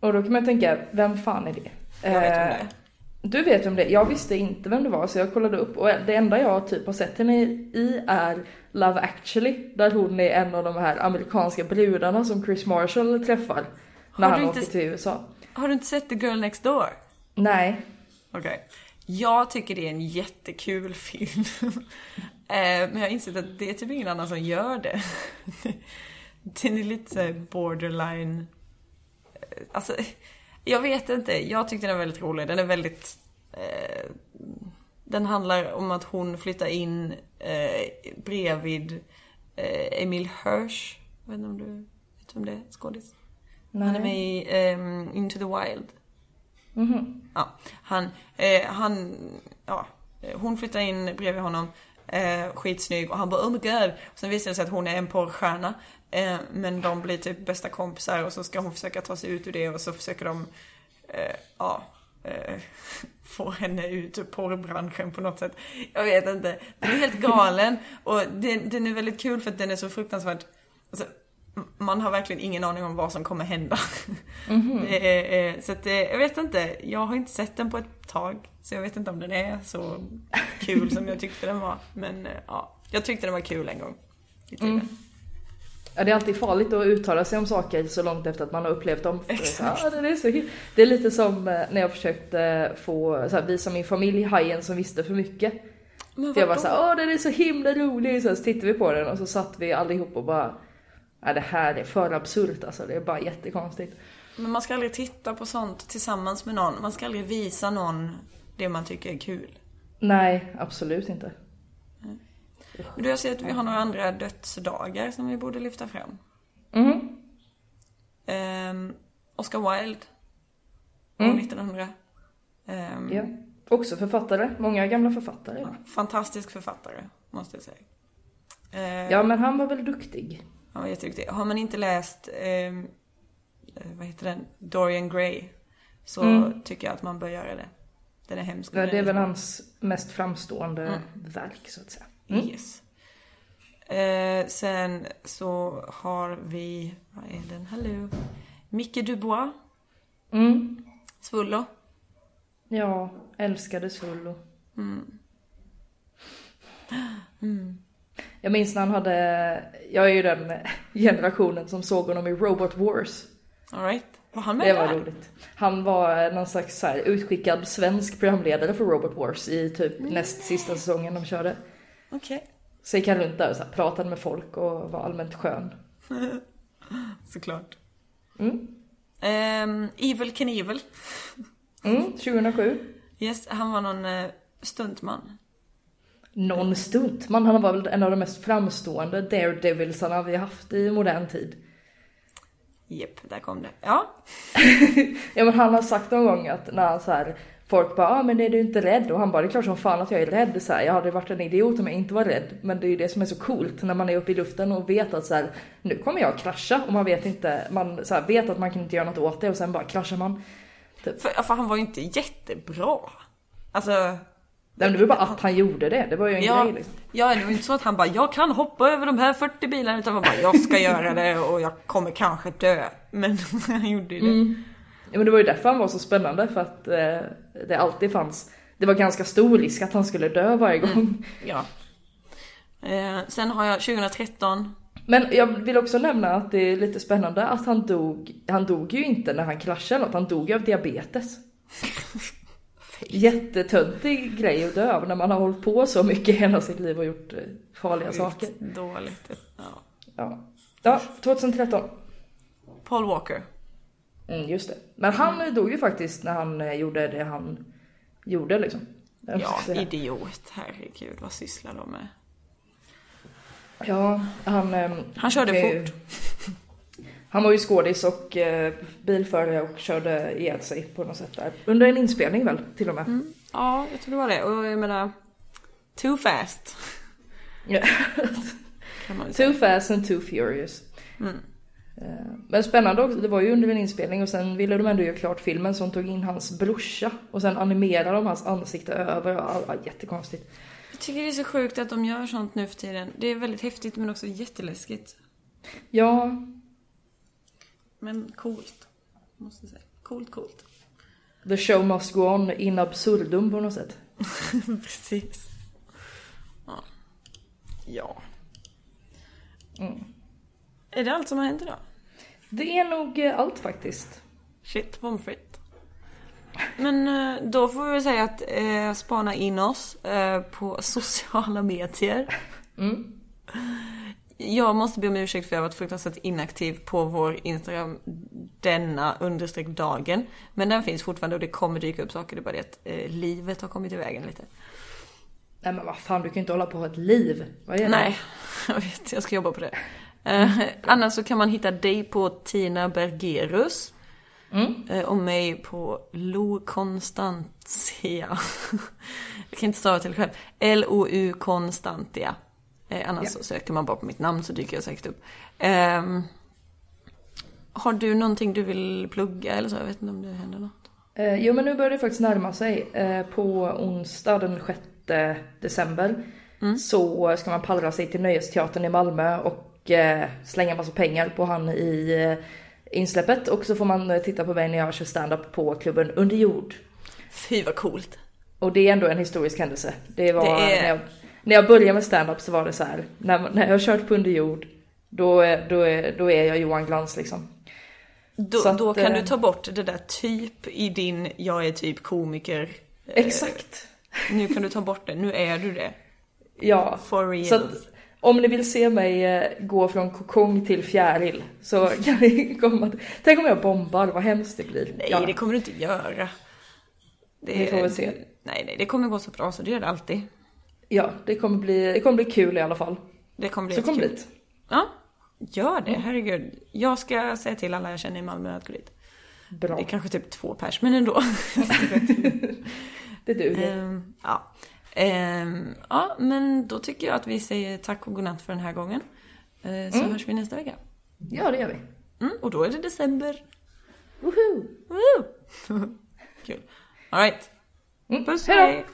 Och då kan man tänka, vem fan är det? jag vet Eh, det. Du vet om det. Jag visste inte vem det var så jag kollade upp och det enda jag typ har sett henne i är Love actually. Där hon är en av de här amerikanska brudarna som Chris Marshall träffar. När Har han åker till USA. Har du inte sett The Girl Next Door? Nej. Okej. Jag tycker det är en jättekul film. Eh, Men jag har insett att det är typ ingen annan som gör det. Den är lite borderline... eh, Alltså, jag vet inte. Jag tyckte den var väldigt rolig. Den är väldigt... Eh, den handlar om att hon flyttar in eh, bredvid eh, Emil Hirsch. Jag vet inte om du vet om det är skådis? Han är med i ehm, Into the Wild. Ja, han, eh, han, ja, eh, hon flyttar in bredvid honom, eh, skitsnygg och han bara oh my god. Och sen visar det sig att hon är en porrstjärna. Eh, men de blir typ bästa kompisar och så ska hon försöka ta sig ut ur det och så försöker de, eh, ja, eh, få henne ut ur porrbranschen på något sätt. Jag vet inte. Den är helt galen och den, den är väldigt kul för att den är så fruktansvärt, alltså, man har verkligen ingen aning om vad som kommer hända. Är, eh, så att, jag vet inte, jag har inte sett den på ett tag. Så jag vet inte om den är så kul som jag tyckte den var. Men ja, jag tyckte den var kul en gång. i tiden. Ja, det är alltid farligt att uttala sig om saker så långt efter att man har upplevt dem. För det, är så, här, ah, det, är så det är lite som eh, när jag försökte få så här, visa min familj Hajen som visste för mycket. Men För jag var såhär, åh den är så himla rolig. Så, här, så tittade vi på den och så satt vi allihop och bara, nej det här är för absurt alltså. Det är bara jättekonstigt. Men man ska aldrig titta på sånt tillsammans med någon. Man ska aldrig visa någon det man tycker är kul. Nej, absolut inte. Men du, jag ser att vi har några andra dödsdagar som vi borde lyfta fram. Mhm. Um, Oscar Wilde. År 1900. Ehm, Ja. Också författare, många gamla författare. Ja. Fantastisk författare, måste jag säga. Eh, ja men han var väl duktig. Han var jätteduktig. Har man inte läst, eh, vad heter den, Dorian Gray, så tycker jag att man bör göra det. Den är hemsk. Ja, det är väl hans mest framstående verk så att säga. Mm. Yes. Eh, sen så har vi, vad är den, hallå? Micke Dubois, Mm. Svullo. Ja, älskade Svullo. Jag minns när han hade, jag är ju den generationen som såg honom i Robot Wars. Alright. Var han med Det var där? roligt. Han var någon slags så här, utskickad svensk programledare för Robot Wars i typ näst sista säsongen de körde. Okej. Så gick han runt där och så här, pratade med folk och var allmänt skön. Såklart. Mm. Ehm, Evil Knievel. Mm, 2007. Yes, han var någon eh, stuntman. Någon stuntman, han var väl en av de mest framstående daredevilsarna vi haft i modern tid. Jepp, där kom det. Ja. Ja men han har sagt någon gång att när han så här, folk bara ah, men är du inte rädd? Och han bara det är klart som fan att jag är rädd. Så här, jag hade varit en idiot om jag inte var rädd. Men det är ju det som är så coolt när man är uppe i luften och vet att så här, nu kommer jag krascha och man vet inte, man så här, vet att man kan inte göra något åt det och sen bara kraschar man. För, för han var ju inte jättebra. Alltså, Nej, men det var bara att han gjorde det, det var ju en ja, grej liksom. ja, det var inte så att han bara jag kan hoppa över de här 40 bilarna utan han bara jag ska göra det och jag kommer kanske dö. Men han gjorde ju det. Ja, men det var ju därför han var så spännande för att eh, det alltid fanns, det var ganska stor risk att han skulle dö varje gång. Ja. Eh, sen har jag 2013. Men jag vill också nämna att det är lite spännande att han dog, han dog ju inte när han kraschade något, han dog ju av diabetes. Jättetöntig grej att dö av när man har hållit på så mycket hela sitt liv och gjort eh, farliga saker. Dåligt. Ja. Ja. ja, 2013. Paul Walker. Mm, just det. Men han dog ju faktiskt när han eh, gjorde det han gjorde liksom. Ja, idiot. Herregud, vad sysslar de med? Ja, han... ehm, Han körde ju- fort. Han var ju skådis och eh, bilförare och körde ihjäl sig på något sätt där. Under en inspelning väl, till och med. Mm. Ja, jag tror det var det. Och jag menar, too fast. Too fast and too furious. Mm. Eh, Men spännande också, det var ju under en inspelning och sen ville de ändå göra klart filmen så de tog in hans brorsa och sen animerade de hans ansikte över och all, all, jättekonstigt. Jag tycker det är så sjukt att de gör sånt nu för tiden. Det är väldigt häftigt men också jätteläskigt. Ja, Men coolt. Måste jag säga. Coolt, coolt. the show must go on in absurdum på något sätt. Precis. Ja. Ja. Mm. Är det allt som har hänt idag? Det är nog eh, allt faktiskt. Shit, pommes frites. Men eh, då får vi väl säga att eh, spana in oss eh, på sociala medier. Mm. Jag måste be om ursäkt för jag har varit fruktansvärt inaktiv på vår Instagram denna understreck dagen. Men den finns fortfarande och det kommer dyka upp saker. Det är bara det att eh, livet har kommit i vägen lite. Nej men vad fan, du kan ju inte hålla på att ha ett liv. Vad är det? Nej, jag vet. Jag ska jobba på det. Eh, annars så kan man hitta dig på Tina Bergerus. Mm. Eh, och mig på Lo Constantia. jag kan inte stava till själv. L-O-U Constantia. Eh, annars Ja. så söker man bara på mitt namn så dyker jag säkert upp. Ehm, har du någonting du vill plugga eller så? Jag vet inte om det händer något. Eh, jo men nu börjar det faktiskt närma sig. På onsdag den 6 december så ska man pallra sig till Nöjesteatern i Malmö och eh, slänga massa pengar på han i eh, insläppet. Och så får man eh, titta på mig när jag kör stand-up på klubben Under jord. Fy vad coolt. Och det är ändå en historisk händelse. Det var Det är- när, jag, när jag började med stand-up så var det så här. När, när jag kört på Under jord då, är- då, då är jag Johan Glans liksom. Då, att, då kan eh, du ta bort det där typ i din jag är typ komiker. Eh, Exakt. Nu kan du ta bort det. Nu är du det. Ja. For real. Så att, om ni vill se mig eh, gå från kokong till fjäril så kan ni komma till... Tänk om jag bombar, vad hemskt det blir. Nej, ja. det kommer du inte göra. Det, Vi får väl se. Nej, nej, det kommer gå så bra så det gör det alltid. ja, det kommer, bli, det kommer bli kul i alla fall. Det kommer bli Så kom dit. Ja, gör det. Herregud. Jag ska säga till alla jag känner i Malmö att gå dit. Bra, Det är kanske typ två pers, men ändå. det duger. Ehm, ja. Ehm, ja, men då tycker jag att vi säger tack och godnatt för den här gången. Eh, så hörs vi nästa vecka. Ja, det gör vi. Mm, och då är det december. Woho! Woo! Kul. Alright. Mm. Puss, hej!